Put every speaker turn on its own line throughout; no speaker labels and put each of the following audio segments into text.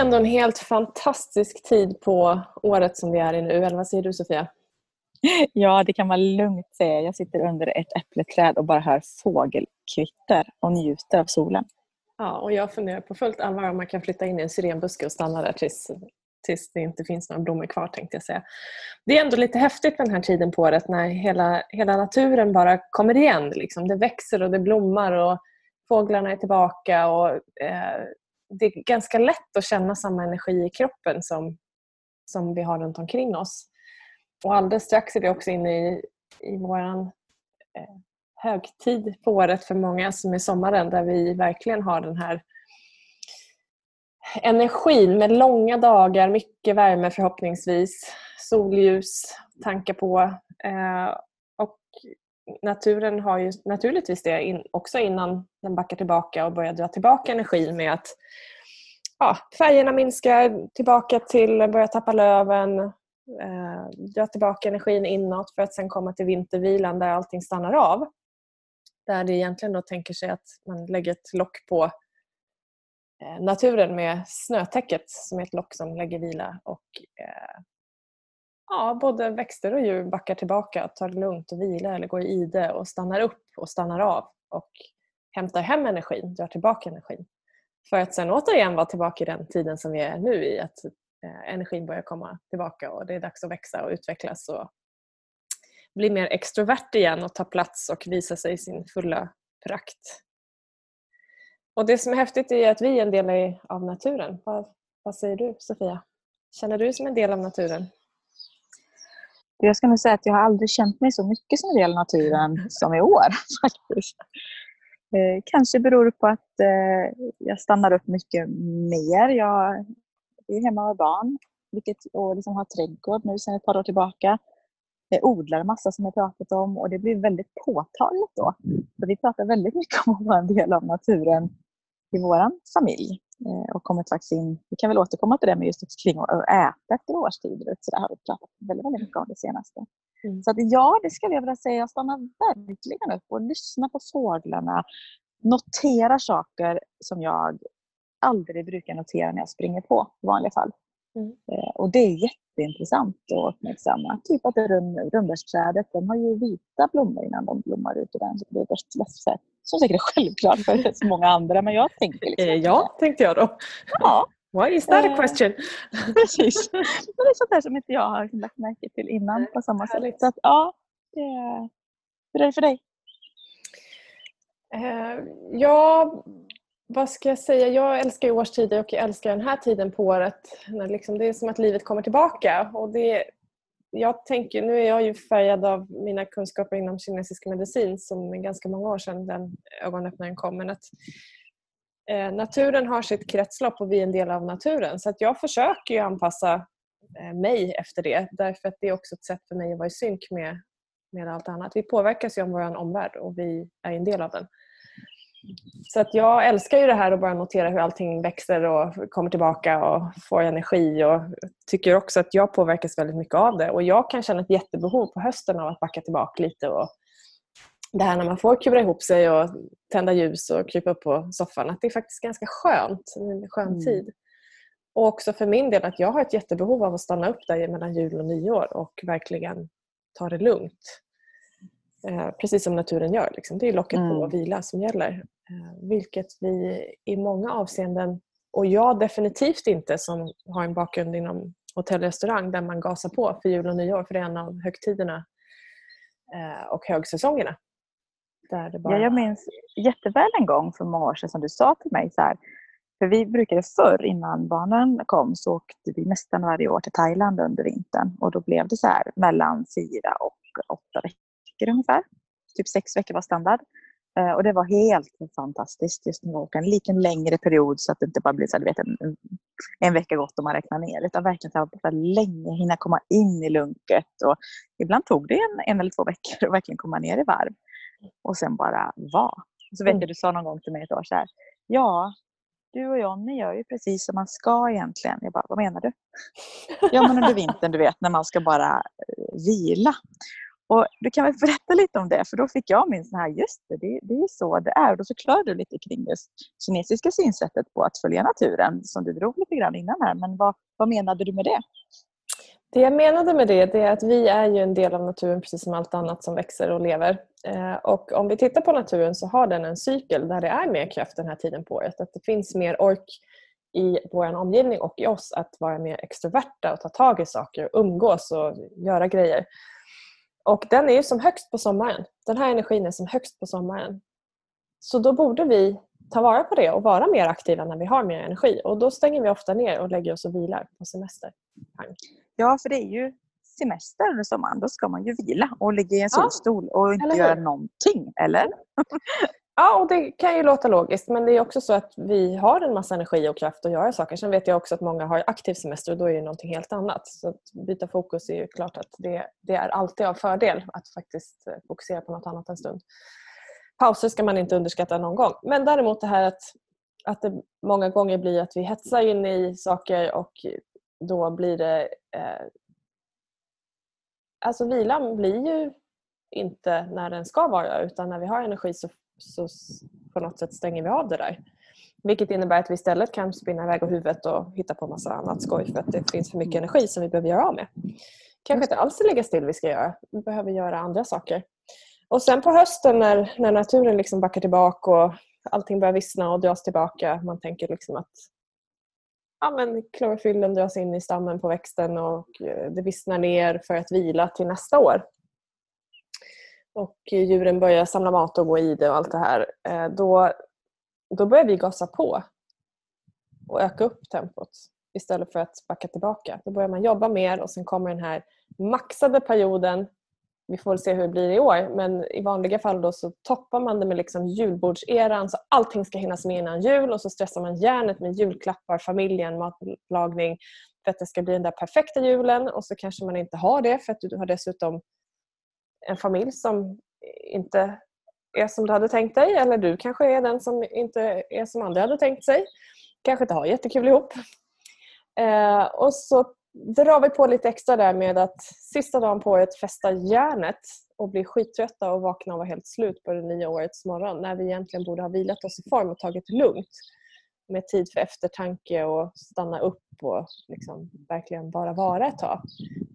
Ändå en helt fantastisk tid på året som vi är i nu. Eller vad säger du Sofia?
Ja, det kan man lugnt säga. Jag sitter under ett äppleträd och bara hör fågelkvitter och njuter av solen.
Ja, och jag funderar på fullt allvar om man kan flytta in i en syrenbuske och stanna där tills, tills det inte finns några blommor kvar tänkte jag säga. Det är ändå lite häftigt den här tiden på året när hela, hela naturen bara kommer igen. Liksom. Det växer och det blommar och fåglarna är tillbaka och eh, det är ganska lätt att känna samma energi i kroppen som, som vi har runt omkring oss. Och alldeles strax är vi också inne i, i vår eh, högtid på året för många som är sommaren där vi verkligen har den här energin med långa dagar, mycket värme förhoppningsvis, solljus, tankar på. Eh, naturen har ju naturligtvis det in, också innan den backar tillbaka och börjar dra tillbaka energin med att ja, färgerna minskar, tillbaka till börja tappa löven, eh, dra tillbaka energin inåt för att sen komma till vintervilan där allting stannar av. Där det egentligen då tänker sig att man lägger ett lock på eh, naturen med snötäcket som är ett lock som lägger vila och eh, ja, både växter och djur backar tillbaka, tar det lugnt och vilar eller går i ide och stannar upp och stannar av och hämtar hem energin, drar tillbaka energin. För att sen återigen vara tillbaka i den tiden som vi är nu i, att eh, energin börjar komma tillbaka och det är dags att växa och utvecklas och bli mer extrovert igen och ta plats och visa sig i sin fulla prakt. Och Det som är häftigt är att vi är en del av naturen. Vad, vad säger du Sofia? Känner du dig som en del av naturen?
Jag ska nog säga att jag har aldrig känt mig så mycket som en del av naturen som i år. faktiskt. Eh, kanske beror det på att eh, jag stannar upp mycket mer. Jag är hemma med barn vilket, och liksom har trädgård nu sedan ett par år tillbaka. Jag odlar massa som jag pratat om och det blir väldigt påtagligt då. För vi pratar väldigt mycket om att vara en del av naturen i vår familj. Eh, och kommit faktiskt in, vi kan väl återkomma till det med just kring att äta efter årstider. Så det har vi pratat väldigt, väldigt mycket om det senaste. Mm. Så att ja, det skulle jag vilja säga. Jag stannar verkligen upp och lyssnar på fåglarna. Noterar saker som jag aldrig brukar notera när jag springer på i vanliga fall. Mm. Eh, och det är jätteintressant att uppmärksamma. Typ att rönnbärsträdet, de har ju vita blommor innan de blommar ut ordentligt. Som säkert är självklart för så många andra, men jag tänker liksom
eh, Ja, tänkte jag då.
Ja,
Why is that a eh, question?
Precis. Men det är sånt där som inte jag har lagt märke till innan på samma sätt. Så att, ja, det är... Hur är det för dig?
Ja, vad ska jag säga? Jag älskar årstider och jag älskar den här tiden på året. När liksom det är som att livet kommer tillbaka. Och det, jag tänker, nu är jag ju färgad av mina kunskaper inom kinesisk medicin som är ganska många år sedan den ögonöppnaren kom. Men att eh, naturen har sitt kretslopp och vi är en del av naturen. Så att jag försöker ju anpassa eh, mig efter det därför att det är också ett sätt för mig att vara i synk med, med allt annat. Vi påverkas ju av vår omvärld och vi är en del av den. Så att jag älskar ju det här att bara notera hur allting växer och kommer tillbaka och får energi och tycker också att jag påverkas väldigt mycket av det. Och jag kan känna ett jättebehov på hösten av att backa tillbaka lite och det här när man får kura ihop sig och tända ljus och krypa upp på soffan, att det är faktiskt ganska skönt, en skön mm. tid. Och också för min del att jag har ett jättebehov av att stanna upp där mellan jul och nyår och verkligen ta det lugnt. Eh, precis som naturen gör. Liksom. Det är locket mm. på och vila som gäller. Eh, vilket vi i många avseenden, och jag definitivt inte som har en bakgrund inom hotell och restaurang där man gasar på för jul och nyår för det är en av högtiderna eh, och högsäsongerna.
Där bara... ja, jag minns jätteväl en gång för många år sedan som du sa till mig så här, för vi brukade förr innan barnen kom så åkte vi nästan varje år till Thailand under vintern och då blev det så här mellan fyra och åtta veckor ungefär. Typ sex veckor var standard. Eh, och det var helt fantastiskt just att åka en liten längre period så att det inte bara blir så här, vet, en, en vecka gått och man räknar ner. Utan verkligen här, länge hinna komma in i lunket. Och ibland tog det en, en eller två veckor att verkligen komma ner i varv. Och sen bara vara. Så vet jag, du sa någon gång till mig ett år så här. Ja, du och Jonny gör ju precis som man ska egentligen. Jag bara, vad menar du? Ja, men under vintern, du vet, när man ska bara eh, vila. Och du kan väl berätta lite om det, för då fick jag min sån här, just det, det, det är så det är. Och då förklarade du lite kring det kinesiska synsättet på att följa naturen, som du drog lite grann innan här. Men vad, vad menade du med det?
Det jag menade med det, det är att vi är ju en del av naturen precis som allt annat som växer och lever. Eh, och om vi tittar på naturen så har den en cykel där det är mer kraft den här tiden på året. Att det finns mer ork i vår omgivning och i oss att vara mer extroverta och ta tag i saker och umgås och göra grejer. Och den är ju som högst på sommaren. Den här energin är som högst på sommaren. Så då borde vi ta vara på det och vara mer aktiva när vi har mer energi. Och då stänger vi ofta ner och lägger oss och vilar på semester.
Ja, för det är ju semester under sommaren. Då ska man ju vila och ligga i en solstol och inte göra någonting, eller?
Ja, och det kan ju låta logiskt men det är också så att vi har en massa energi och kraft att göra saker. Sen vet jag också att många har aktiv semester och då är det någonting helt annat. Så att byta fokus är ju klart att det, det är alltid av fördel att faktiskt eh, fokusera på något annat en stund. Pauser ska man inte underskatta någon gång. Men däremot det här att, att det många gånger blir att vi hetsar in i saker och då blir det... Eh, alltså vilan blir ju inte när den ska vara utan när vi har energi så så på något sätt stänger vi av det där. Vilket innebär att vi istället kan spinna iväg och huvudet och hitta på massa annat skoj för att det finns för mycket energi som vi behöver göra av med. Kanske inte alls ligga still vi ska göra. Vi behöver göra andra saker. Och sen på hösten när, när naturen liksom backar tillbaka och allting börjar vissna och dras tillbaka. Man tänker liksom att ja, men klorofyllen dras in i stammen på växten och eh, det vissnar ner för att vila till nästa år och djuren börjar samla mat och gå i det och allt det här, eh, då, då börjar vi gasa på och öka upp tempot istället för att backa tillbaka. Då börjar man jobba mer och sen kommer den här maxade perioden. Vi får väl se hur det blir i år men i vanliga fall då så toppar man det med liksom julbordseran så allting ska hinnas med innan jul och så stressar man hjärnet med julklappar, familjen, matlagning för att det ska bli den där perfekta julen och så kanske man inte har det för att du har dessutom en familj som inte är som du hade tänkt dig eller du kanske är den som inte är som andra hade tänkt sig. Kanske inte har jättekul ihop. Eh, och så drar vi på lite extra där med att sista dagen på året fästa järnet och bli skittrötta och vakna och vara helt slut på det nya årets morgon när vi egentligen borde ha vilat oss i form och tagit det lugnt med tid för eftertanke och stanna upp och liksom verkligen bara vara ett tag.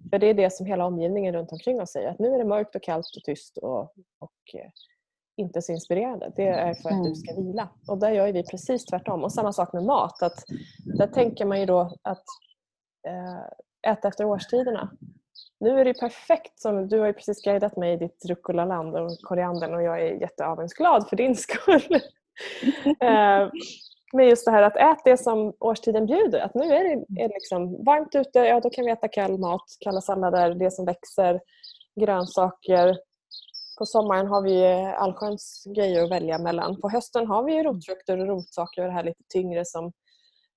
För det är det som hela omgivningen runt omkring oss säger, att nu är det mörkt och kallt och tyst och, och eh, inte så inspirerande. Det är för att du mm. ska vila. Och där gör vi precis tvärtom. Och samma sak med mat. Att där tänker man ju då att äh, äta efter årstiderna. Nu är det perfekt, som du har ju precis guidat mig i ditt rucola-land och koriandern och jag är jätteavundsglad för din skull. med just det här att ät det som årstiden bjuder. Att nu är det är liksom varmt ute, ja då kan vi äta kall mat, kalla sallader, det som växer, grönsaker. På sommaren har vi allsköns grejer att välja mellan. På hösten har vi rotfrukter och rotsaker och det här lite tyngre som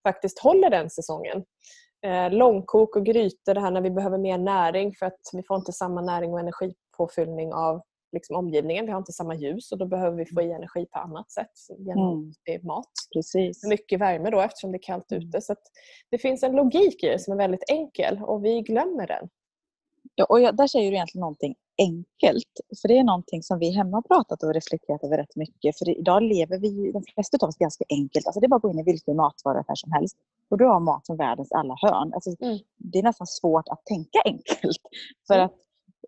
faktiskt håller den säsongen. Eh, långkok och grytor, det här när vi behöver mer näring för att vi får inte samma näring och energipåfyllning av liksom omgivningen. Vi har inte samma ljus och då behöver vi få i energi på annat sätt genom mm. mat.
Precis.
Mycket värme då eftersom det är kallt mm. ute. Så det finns en logik i det som är väldigt enkel och vi glömmer den.
Ja, och jag, där säger du egentligen någonting enkelt. För det är någonting som vi hemma har pratat och reflekterat över rätt mycket. För idag lever vi, de flesta av oss, ganska enkelt. Alltså det är bara att gå in i vilken matvara här som helst. Och du har mat från världens alla hörn. Alltså, mm. Det är nästan svårt att tänka enkelt. För mm. att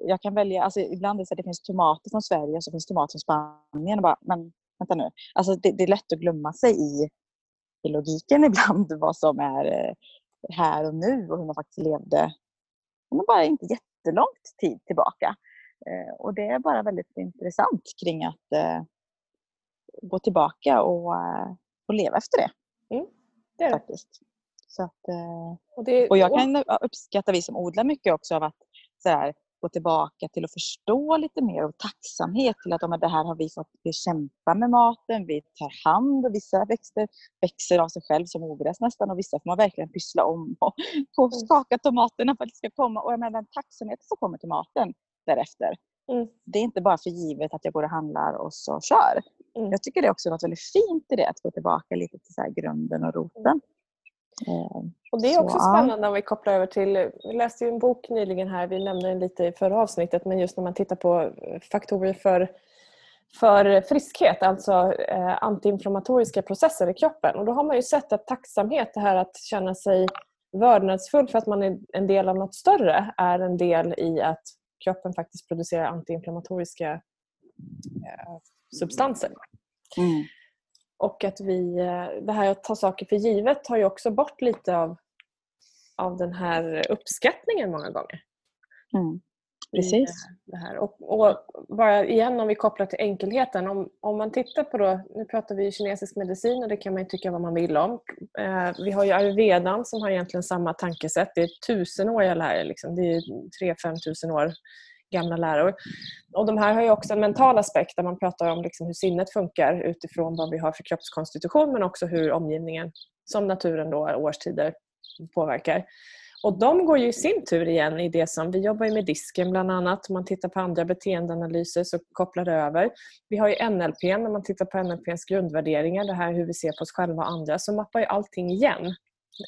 jag kan välja, alltså ibland är det så att det finns tomater från Sverige och så finns tomater från Spanien. Och bara, men vänta nu. Alltså det, det är lätt att glömma sig i, i logiken ibland vad som är eh, här och nu och hur man faktiskt levde men bara inte jättelångt tid tillbaka. Eh, och det är bara väldigt intressant kring att eh, gå tillbaka och, och leva efter det.
Mm, det är det.
Faktiskt. Så att, och, det, och jag kan uppskatta, vi som odlar mycket också av att så här, gå tillbaka till att förstå lite mer och tacksamhet till att det här har vi fått vi kämpa med maten, vi tar hand och vissa växter växer av sig själv som ogräs nästan och vissa får man verkligen pyssla om och, och mm. skaka tomaterna för att det ska komma. Och jag menar, den tacksamheten som kommer till maten därefter. Mm. Det är inte bara för givet att jag går och handlar och så kör. Mm. Jag tycker det är också något väldigt fint i det, att gå tillbaka lite till så grunden och roten.
Mm. Och Det är också så, spännande om vi kopplar över till, vi läste ju en bok nyligen här, vi nämnde den lite i förra avsnittet, men just när man tittar på faktorer för, för friskhet, alltså eh, antiinflammatoriska processer i kroppen. Och Då har man ju sett att tacksamhet, det här att känna sig vördnadsfull för att man är en del av något större, är en del i att kroppen faktiskt producerar antiinflammatoriska eh, substanser. Mm. Och att vi, eh, det här att ta saker för givet tar ju också bort lite av, av den här uppskattningen många gånger.
Mm. Precis.
Det här. Och, och, bara igen om vi kopplar till enkelheten. Om, om man tittar på då, nu pratar vi kinesisk medicin och det kan man tycka vad man vill om. Eh, vi har ju ayurvedan som har egentligen samma tankesätt. Det är tusenåriga läror. Liksom. Det är 3-5 tusen år gamla läror. Och de här har ju också en mental aspekt där man pratar om liksom hur sinnet funkar utifrån vad vi har för kroppskonstitution men också hur omgivningen, som naturen då, årstider påverkar. Och de går ju i sin tur igen i det som, vi jobbar ju med disken bland annat, om man tittar på andra beteendeanalyser så kopplar det över. Vi har ju NLP, när man tittar på NLPs grundvärderingar, det här hur vi ser på oss själva och andra, så mappar ju allting igen.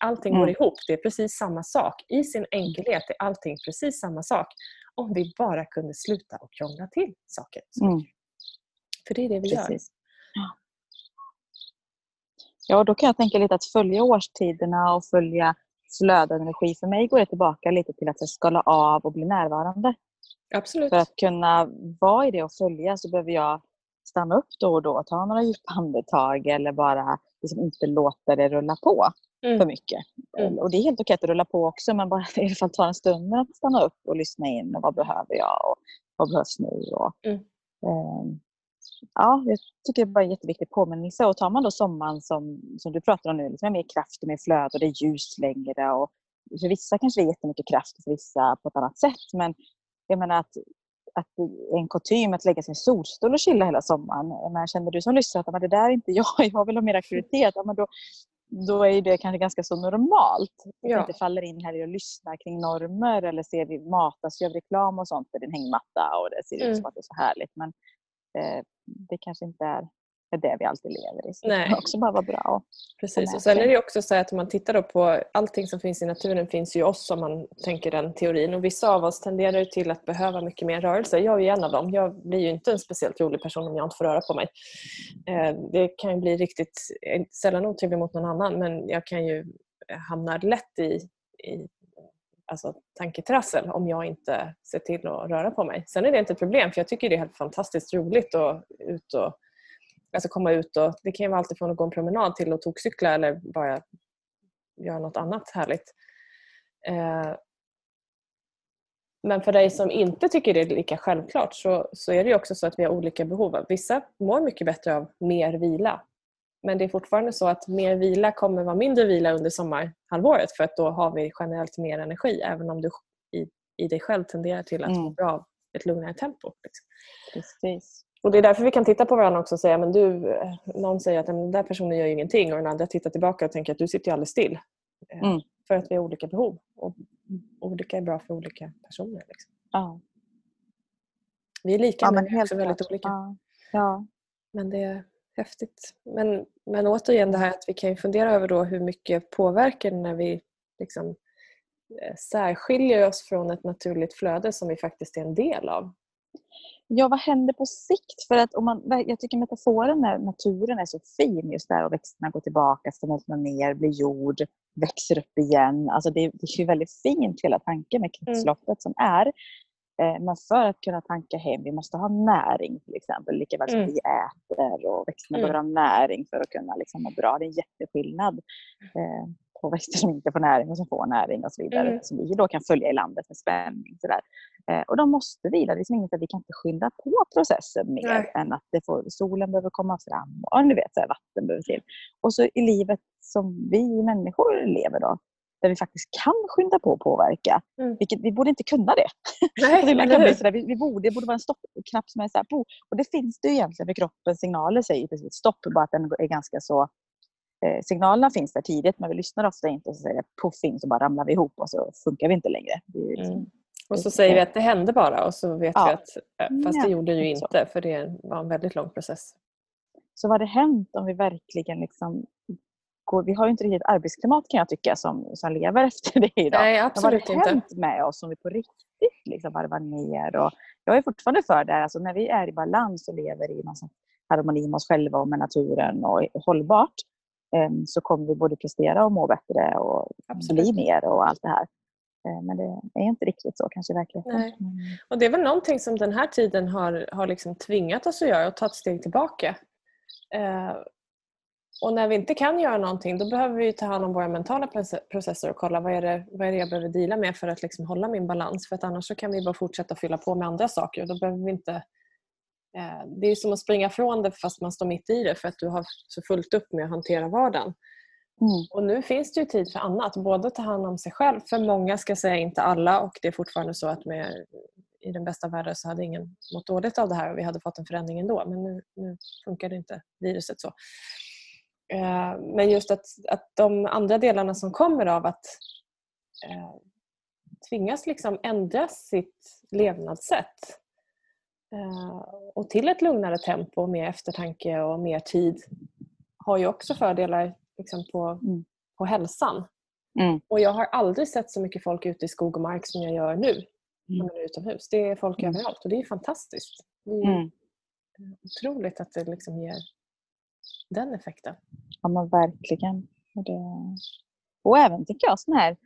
Allting går mm. ihop, det är precis samma sak. I sin enkelhet är allting precis samma sak. Om vi bara kunde sluta och krångla till saker. Mm. För det är det vi precis. gör.
Ja, då kan jag tänka lite att följa årstiderna och följa flödande energi. För mig går det tillbaka lite till att skala av och bli närvarande.
Absolut.
För att kunna vara i det och följa så behöver jag stanna upp då och då, ta några djupa andetag eller bara liksom inte låta det rulla på mm. för mycket. Mm. Och Det är helt okej att rulla på också men bara i alla fall ta en stund att stanna upp och lyssna in. Och vad behöver jag och vad behövs nu? Och, mm. eh, ja, jag tycker det är bara en jätteviktig påminnelse. Och tar man då sommaren som, som du pratar om nu, liksom med mer kraft och mer flöde och det är ljust längre. Och för vissa kanske det är jättemycket kraft och för vissa på ett annat sätt. Men jag menar att, att en kutym att lägga sig i solstol och chilla hela sommaren. Men känner du som lyssnar att det där är inte jag, jag vill ha mer aktivitet. Ja, men då, då är det kanske ganska så normalt. Att ja. inte faller in här i att lyssna kring normer eller ser vi matas av reklam och sånt på din hängmatta och det ser ut mm. som att det är så härligt. Men eh, det kanske inte är det vi alltid lever i. Så Nej. det kan också bara vara bra.
Precis. Och sen är det också så att om man tittar på allting som finns i naturen finns ju oss om man tänker den teorin. Och vissa av oss tenderar till att behöva mycket mer rörelse. Jag är en av dem. Jag blir ju inte en speciellt rolig person om jag inte får röra på mig. Eh, det kan ju bli riktigt, sällan otrevlig mot någon annan men jag kan ju hamna lätt i, i alltså, tanketrassel om jag inte ser till att röra på mig. Sen är det inte ett problem för jag tycker det är helt fantastiskt roligt att ut och, alltså komma ut. Och, det kan ju vara allt från att gå en promenad till att tokcykla eller bara göra något annat härligt. Eh, men för dig som inte tycker det är lika självklart så, så är det också så att vi har olika behov. Vissa mår mycket bättre av mer vila men det är fortfarande så att mer vila kommer vara mindre vila under sommarhalvåret för att då har vi generellt mer energi även om du i, i dig själv tenderar till att mm. må bra av ett lugnare tempo.
Precis.
Och Det är därför vi kan titta på varandra också och säga men du, någon säger att den där personen gör ingenting och den andra tittar tillbaka och tänker att du sitter ju alldeles still. Eh, mm. För att vi har olika behov och olika är bra för olika personer. Liksom.
Ja.
Vi är lika ja, men, men också väldigt olika.
Ja. ja.
Men det, häftigt. Men, men återigen det här att vi kan fundera över då hur mycket påverkar när vi liksom eh, särskiljer oss från ett naturligt flöde som vi faktiskt är en del av.
Ja, vad händer på sikt? För att om man, jag tycker metaforen när naturen är så fin just där och växterna går tillbaka, smälter ner, blir jord, växer upp igen. Alltså det, det är ju väldigt fint hela tanken med mm. kretsloppet mm. som är. Eh, men för att kunna tanka hem, vi måste ha näring till exempel, lika väl som mm. vi äter och växterna mm. behöver ha näring för att kunna liksom må bra. Det är en jätteskillnad eh, på växter som inte får näring och som får näring och så vidare. Mm. Som vi då kan följa i landet med spänning. Sådär. Eh, och de måste vila. Det är liksom inget att vi kan inte skynda på processen mer Nej. än att det får, solen behöver komma fram och ni vet, så vatten behöver till. Och så i livet som vi människor lever då, där vi faktiskt kan skynda på och påverka. Mm. Vilket, vi borde inte kunna det. Nej, det, kan bli sådär, vi, vi borde, det borde vara en stoppknapp som är så här, på. Och det finns det egentligen för kroppens signaler säger precis stopp, bara att den är ganska så eh, signalerna finns där tidigt men vi lyssnar ofta inte och så säger det puff in så bara ramlar vi ihop och så funkar vi inte längre. Liksom, mm.
Och så säger vi att det hände bara och så vet ja. vi att eh, fast det gjorde det ju inte för det var en väldigt lång process.
Så vad hade hänt om vi verkligen liksom går, vi har ju inte riktigt arbetsklimat kan jag tycka som, som lever efter det idag.
Nej, absolut
Vad har
inte.
hänt med oss om vi på riktigt liksom varvar ner? Och jag är fortfarande för det. här. Alltså, när vi är i balans och lever i någon harmoni med oss själva och med naturen och hållbart em, så kommer vi både prestera och må bättre och
Absolut.
bli mer och allt det här. Eh, Men det är inte riktigt så kanske i verkligheten.
Nej.
Men-
Och det är väl någonting som den här tiden har, har liksom tvingat oss att göra och ta ett steg tillbaka. Eh, och när vi inte kan göra någonting då behöver vi ta hand om våra mentala proce- processer och kolla vad är det, vad är det jag behöver dela med för att liksom hålla min balans. För att annars så kan vi bara fortsätta fylla på med andra saker och då behöver vi inte eh, det är som att springa från det fast man står mitt i det för att du har så fullt upp med att hantera vardagen.
Mm.
Och nu finns det ju tid för annat. Både att ta hand om sig själv, för många ska jag säga inte alla och det är fortfarande så att med, i den bästa världen så hade ingen mått dåligt av det här och vi hade fått en förändring ändå. Men nu, nu funkar det inte viruset så. Eh, Men just att, att de andra delarna som kommer av att eh, tvingas liksom ändra sitt levnadssätt eh, och till ett lugnare tempo med eftertanke och mer tid har ju också fördelar liksom på,
Mm.
på hälsan.
Mm.
Och jag har aldrig sett så mycket folk ute i skog och mark som jag gör nu när
Mm.
man är utomhus. Det är folk
Mm.
överallt och det är fantastiskt. Det är
Mm.
otroligt att det liksom ger den effekten.
Ja men verkligen. Och, det... och även tycker jag sådana här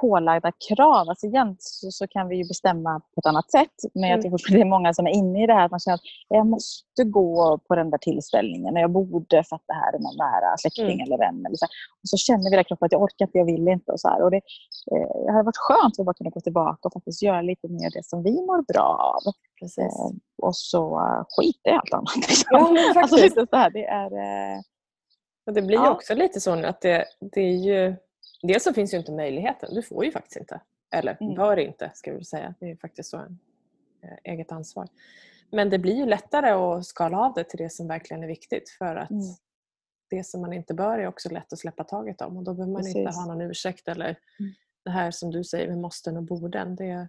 pålagda krav. Alltså egentligen så, så kan vi ju bestämma på ett annat sätt. Men jag
Mm.
tror det är många som är inne i det här att man känner att jag måste gå på den där tillställningen och jag borde för att det här är någon nära släkting
Mm.
eller vän. Eller så. Och så känner vi i kroppen att jag orkar inte, jag vill inte. Och så här. Och det, eh, det hade varit skönt att bara kunna gå tillbaka och faktiskt göra lite mer det som vi mår bra av. Eh, och så uh, skita i allt annat. Liksom.
Ja,
Alltså lite så här, det är... Eh,
Och det blir ju
Ja.
också lite så nu att det, det är ju... Dels så finns ju inte möjligheten. Du får ju faktiskt inte. Eller
Mm.
bör inte, ska vi säga. Det är faktiskt så en, eh, eget ansvar. Men det blir ju lättare att skala av det till det som verkligen är viktigt. För att
Mm.
det som man inte bör är också lätt att släppa taget om. Och då behöver man inte
Precis.
ha någon ursäkt eller
Mm.
det här som du säger med måsten och borden. Det,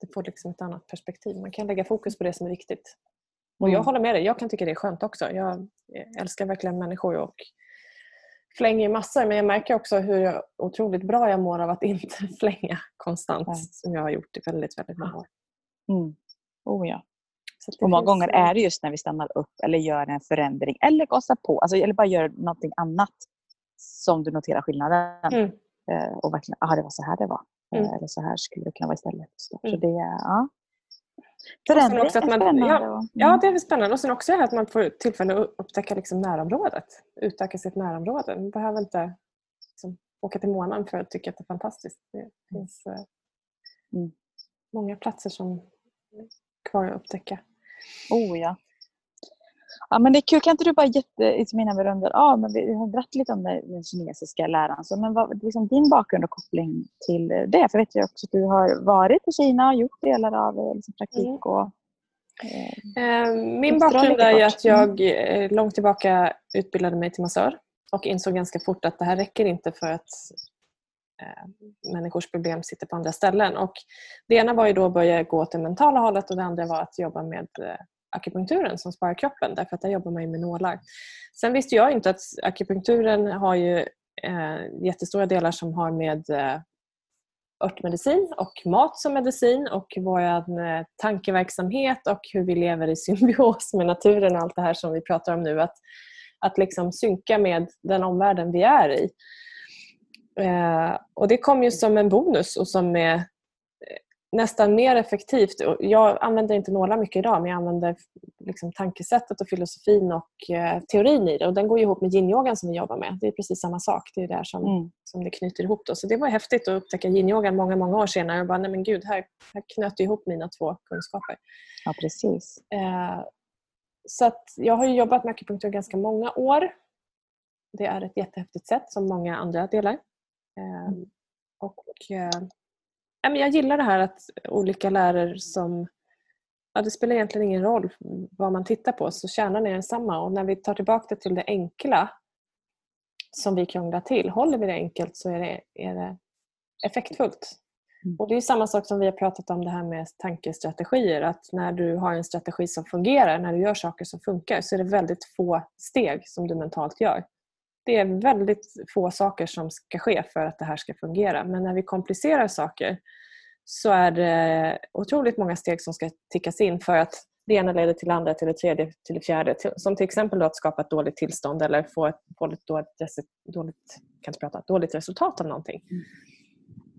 det får liksom ett annat perspektiv. Man kan lägga fokus på det som är viktigt. Och jag
Mm.
håller med dig, jag kan tycka det är skönt också. Jag älskar verkligen människor och flänger massor men jag märker också hur otroligt bra jag mår av att inte flänga konstant
Nej.
som jag har gjort i väldigt, väldigt många år.
Mm. Oh, ja. Och många
finns,
gånger är det just när vi stannar upp eller gör en förändring eller gasar på, alltså, eller bara gör någonting annat som du noterar skillnaden.
Mm.
Eh, och verkligen, aha, det var så här det var. Eh,
Mm.
Eller så här skulle det kunna vara istället. Så
Mm.
det, ja. Förändring
också att man-
spännande.
ja, Ja,
mm.
det är väl spännande. Och sen också att man får tillfälle att upptäcka liksom närområdet. Utöka sitt närområde. Man behöver inte liksom, åka till månen för att tycka att det är fantastiskt. Det finns eh,
Mm.
många platser som är kvar att upptäcka.
Oh ja. Ja, men det är kul. Kan inte du bara jätte, liksom innan vi rundar av, men vi har berättat lite om den kinesiska läran. Så, men vad, liksom din bakgrund och koppling till det? För jag vet ju också att du har varit i Kina och gjort delar av eh, liksom, praktik.
Mm.
Och, eh,
Eh, Min bakgrund är ju att jag eh, långt tillbaka utbildade mig till massör och insåg ganska fort att det här räcker inte för att eh, människors problem sitter på andra ställen. Och det ena var ju då att börja gå åt det mentala hållet och det andra var att jobba med akupunkturen som sparar kroppen därför att där jobbar man ju med nålar. Sen visste jag inte att akupunkturen har ju eh, jättestora delar som har med eh, örtmedicin och mat som medicin och vår eh, tankeverksamhet och hur vi lever i symbios med naturen och allt det här som vi pratar om nu. Att, att liksom synka med den omvärlden vi är i. Eh, och Det kom ju som en bonus och som är eh, nästan mer effektivt. Jag använder inte nålar mycket idag men jag använder liksom tankesättet och filosofin och eh, teorin i det. Och Den går ihop med yin-yogan som vi jobbar med. Det är precis samma sak. Det är där som,
mm.
som det knyter ihop. Då. Så det var häftigt att upptäcka yin-yogan många, många år senare. Och bara, nej men gud, här, här knöt ihop mina två kunskaper.
Ja, precis.
Eh, så jag har ju jobbat med akupunktur ganska många år. Det är ett jättehäftigt sätt som många andra delar. Eh, och, eh, ja, men jag gillar det här att olika lärare som Ja, det spelar egentligen ingen roll vad man tittar på så kärnan är densamma och när vi tar tillbaka det till det enkla som vi krånglar till, håller vi det enkelt så är det, är det effektfullt.
Mm.
Och Det är samma sak som vi har pratat om det här med tankestrategier. Att när du har en strategi som fungerar, när du gör saker som funkar så är det väldigt få steg som du mentalt gör. Det är väldigt få saker som ska ske för att det här ska fungera. Men när vi komplicerar saker så är det otroligt många steg som ska tickas in för att det ena leder till det andra, till det tredje, till det fjärde. Som till exempel att skapa ett dåligt tillstånd eller få ett dåligt, dåligt, dåligt, kan inte prata, dåligt resultat av någonting. Mm.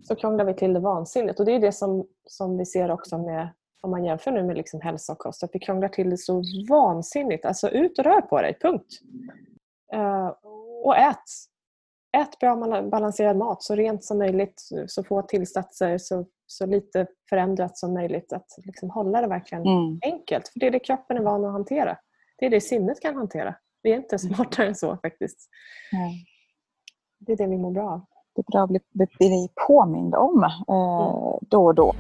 Så krånglar vi till det vansinnigt. Och det är det som, som vi ser också med om man jämför nu med liksom hälsa och kost, att vi krånglar till det så vansinnigt. Alltså ut och rör på dig, punkt. Uh, och ät. Ät bra balanserad mat, så rent som möjligt, så få tillsatser, så, så lite förändrat som möjligt. Att liksom hålla det verkligen mm. enkelt. För det är det kroppen är van att hantera. Det är det sinnet kan hantera. Vi är inte smartare än så faktiskt. Mm. Det är det vi mår bra av.
Det är bra att bli, bli påmind om eh, mm. då och då.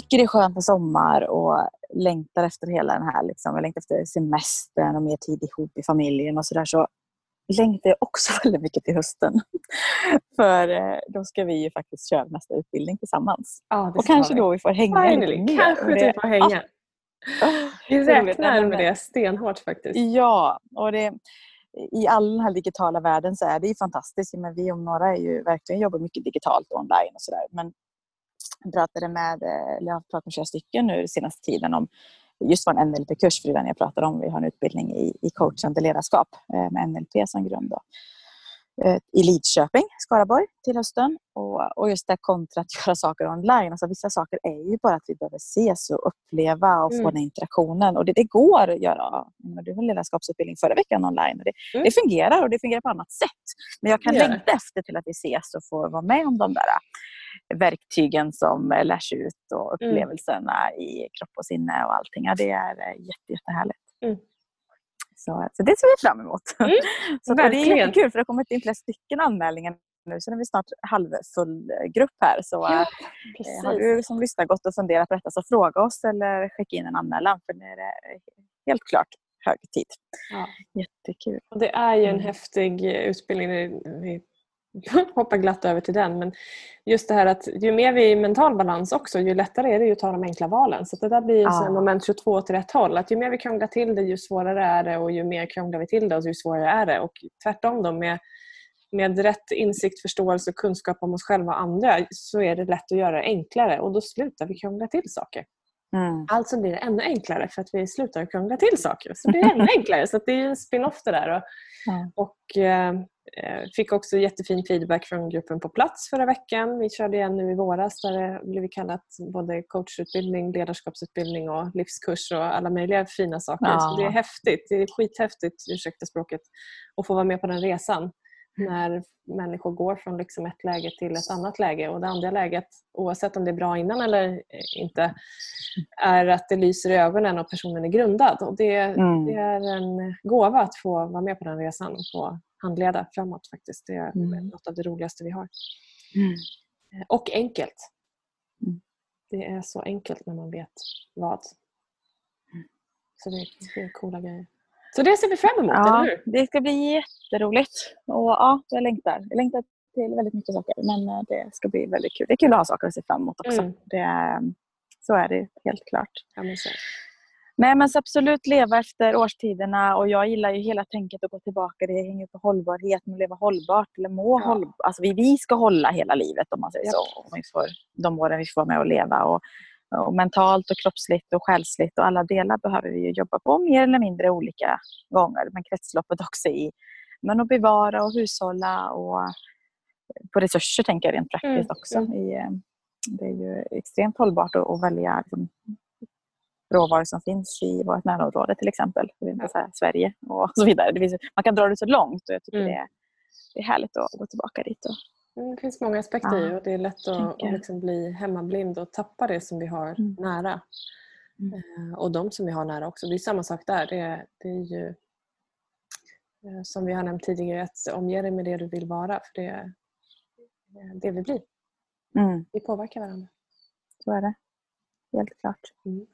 Tycker det är skönt med sommar och längtar efter hela den här, liksom, jag längtar efter semestern och mer tid ihop i familjen och sådär, så längtar jag också väldigt mycket till hösten. För eh, då ska vi ju faktiskt köra nästa utbildning tillsammans.
Ja,
och kanske vi. då vi får hänga
Finally, lite mer. Kanske det, du får hänga. Ja. Vi räknar med det stenhårt faktiskt.
Ja, och det, i all den här digitala världen så är det ju fantastiskt. Men vi om några är ju verkligen jobbar mycket digitalt online och sådär. Men pratade med, eh, eller jag har pratat med flera stycken nu senaste tiden om just vad en NLP-kurs, för det är den jag pratar om. Vi har en utbildning i, i coachande ledarskap eh, med NLP som grund. Då. Eh, I Lidköping, Skaraborg, till hösten. Och, och just det kontra att göra saker online. Alltså, vissa saker är ju bara att vi behöver ses och uppleva och mm. få den interaktionen. Och det, det går att göra. Du har en ledarskapsutbildning förra veckan online. Och det, mm. det fungerar och det fungerar på annat sätt. Men jag kan längta efter till att vi ses och får vara med om de där verktygen som lärs ut och mm. upplevelserna mm. i kropp och sinne och allting. Ja, det är eh, jätte, jättehärligt. Mm. Så, så det ser vi fram emot. Mm. så det är jättekul för det har kommit in flera stycken anmälningar nu så är vi snart halvfull grupp här. Så ja, eh, har du som lyssnar gått och funderat på detta så fråga oss eller skicka in en anmälan för nu är det helt klart hög tid. Ja. Jättekul.
Och det är ju en mm. häftig utbildning. Vi hoppa glatt över till den. Men just det här att ju mer vi är i mental balans också, ju lättare är det att ta de enkla valen. Så det där blir ja. moment 22 till rätt håll. Att ju mer vi krånglar till det, ju svårare är det och ju mer krånglar vi till det, ju svårare är det. Och tvärtom då med, med rätt insikt, förståelse och kunskap om oss själva och andra så är det lätt att göra det enklare och då slutar vi krångla till saker. Mm. Alltså blir det ännu enklare för att vi slutar krångla till saker. Så det blir ännu enklare. Så det är en spin-off det där. Och, mm. och eh, fick också jättefin feedback från gruppen på plats förra veckan. Vi körde igen nu i våras där det blev kallat både coachutbildning, ledarskapsutbildning och livskurs och alla möjliga fina saker. Ja. Så det är häftigt. Det är skithäftigt, ursäkta språket, att få vara med på den resan när människor går från liksom ett läge till ett annat läge. Och Det andra läget, oavsett om det är bra innan eller inte, är att det lyser i ögonen och personen är grundad. Och det, mm. det är en gåva att få vara med på den resan och få handleda framåt. faktiskt. Det är mm. något av det roligaste vi har. Mm. Och enkelt. Mm. Det är så enkelt när man vet vad. Mm. Så det, det är coola grejer. Så det ser vi fram emot, ja, eller hur?
Det ska bli jätteroligt. Och ja, jag längtar. Jag längtar till väldigt mycket saker. Men eh, det ska bli väldigt kul. Det är kul att ha saker att se fram emot också. Mm. Det, så är det helt klart.
Ja.
Nej men så absolut leva efter årstiderna och jag gillar ju hela tänket att gå tillbaka. Det hänger på hållbarhet, att leva hållbart eller må ja. hållbart. Alltså vi, vi ska hålla hela livet om man säger ja. så. Om vi får, de åren vi får med och leva. Och, och mentalt och kroppsligt och själsligt och alla delar behöver vi jobba på mer eller mindre olika gånger. Men kretsloppet också i men att bevara och hushålla och på resurser tänker jag rent praktiskt mm. också. I, eh, det är ju extremt hållbart att, att välja liksom, råvaror som finns i vårt närområde till exempel. Ja. Sverige och så vidare. Finns, man kan dra det så långt och jag tycker mm. det, är, det är härligt att gå tillbaka dit. Och,
Mm, det finns många aspekter ja, och det är lätt att, att liksom bli hemmablind och tappa det som vi har mm. nära. Mm. Eh, och de som vi har nära också. Det är samma sak där. Det, det är ju eh, som vi har nämnt tidigare, att omge dig med det du vill vara. För det är det vi blir. Mm. Vi påverkar varandra.
Så är det. Helt klart. Mm.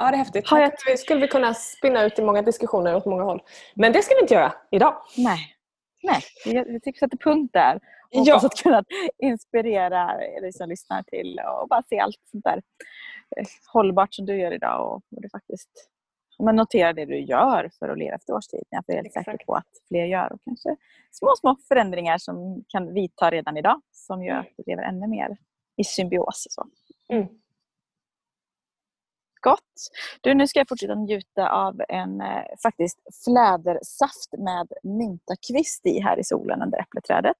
Ja, det är häftigt. Har jag... Det skulle vi kunna spinna ut i många diskussioner åt många håll. Men det ska vi inte göra idag.
Nej, Nej. tycker det är punkt där. Och ja. att kunna inspirera dig som lyssnar till att bara se allt sånt där eh, hållbart som du gör idag och, och det faktiskt men notera det du gör för att leva efter årstiden. Jag är helt säker på att fler gör. Och kanske små, små förändringar som kan vidta redan idag som gör att du lever ännu mer i symbios. Så. Mm. Gott! Du, nu ska jag fortsätta njuta av en eh, faktiskt flädersaft med myntakvist i här i solen under äppleträdet.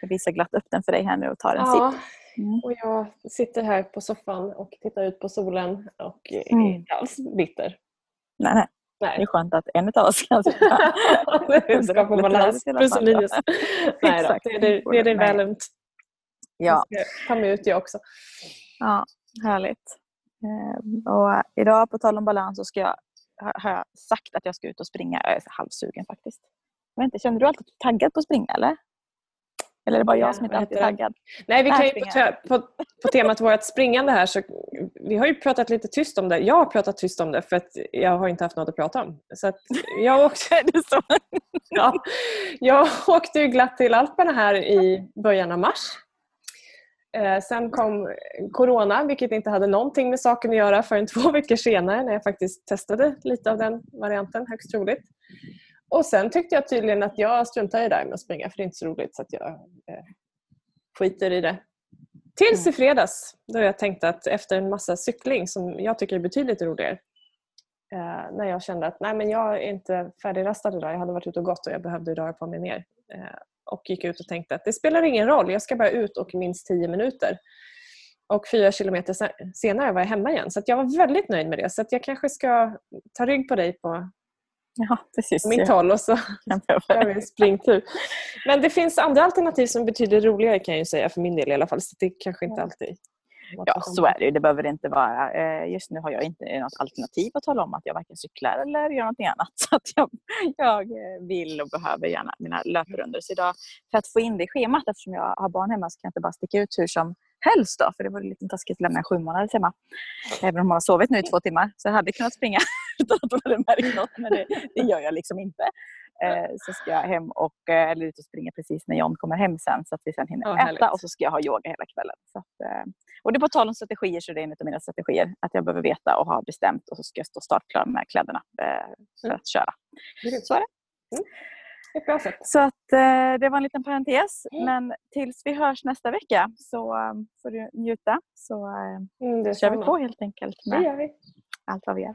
Jag visar glatt upp den för dig här nu och tar en ja. sipp.
Mm. Och jag sitter här på soffan och tittar ut på solen och är mm. inte alls bitter.
Nej, nej. nej. Det är skönt att en av oss kan sitta
Skapa balans. Plus och minus. nej då, det är det, det, är det väl. Ja. Jag ska ta mig ut jag också.
Ja, härligt. Ehm, och idag på tal om balans så ska jag, har jag sagt att jag ska ut och springa. Jag är halvsugen faktiskt. Jag inte, känner du alltid taggad på att springa eller? Eller är det bara jag som inte alltid är taggad?
Nej, vi kan ju på, på, på temat vårt springande här så vi har ju pratat lite tyst om det. Jag har pratat tyst om det för att jag har inte haft något att prata om. Så jag, åkte, så? ja, jag åkte ju glatt till Alperna här i början av mars. Eh, sen kom Corona vilket inte hade någonting med saken att göra förrän två veckor senare när jag faktiskt testade lite av den varianten högst troligt. Och sen tyckte jag tydligen att jag struntar i det där med att springa för det är inte så roligt så att jag eh, skiter i det. Tills i mm. fredags då jag tänkte att efter en massa cykling som jag tycker är betydligt roligare eh, när jag kände att nej men jag är inte färdigrastad idag, jag hade varit ute och gått och jag behövde röra på mig mer. Eh, och gick ut och tänkte att det spelar ingen roll, jag ska bara ut och minst 10 minuter. Och fyra kilometer senare var jag hemma igen. Så jag var väldigt nöjd med det. Så jag kanske ska ta rygg på dig på
Ja, precis.
mitt håll och så kör vi en springtur. Men det finns andra alternativ som är betydligt roligare kan jag säga för min del i alla fall. Så det kanske inte alltid
Ja, så är det Det behöver det inte vara. Eh, just nu har jag inte något alternativ att tala om att jag varken cyklar eller gör någonting annat. Så jag, jag eh, vill och behöver gärna mina löprundor. Så idag, för att få in det i schemat, eftersom jag har barn hemma, så kan jag inte bara sticka ut hur som helst. Då, för det vore lite taskigt att lämna en sju månader hemma. Även om hon har sovit nu i två timmar. Så jag hade kunnat springa utan att hon hade märkt något. Men det, det gör jag liksom inte. Eh, så ska jag hem och, eh, eller ut och springa precis när John kommer hem sen så att vi sen hinner oh, äta härligt. och så ska jag ha yoga hela kvällen. Så att, eh, och det är på tal om strategier så det är en av mina strategier att jag behöver veta och ha bestämt och så ska jag stå startklar med kläderna för mm. att köra. Så är det. Mm.
Ett bra sätt.
Så att, det var en liten parentes. Mm. Men tills vi hörs nästa vecka så får du njuta. Så mm, kör vi på helt enkelt
med
allt vad vi gör.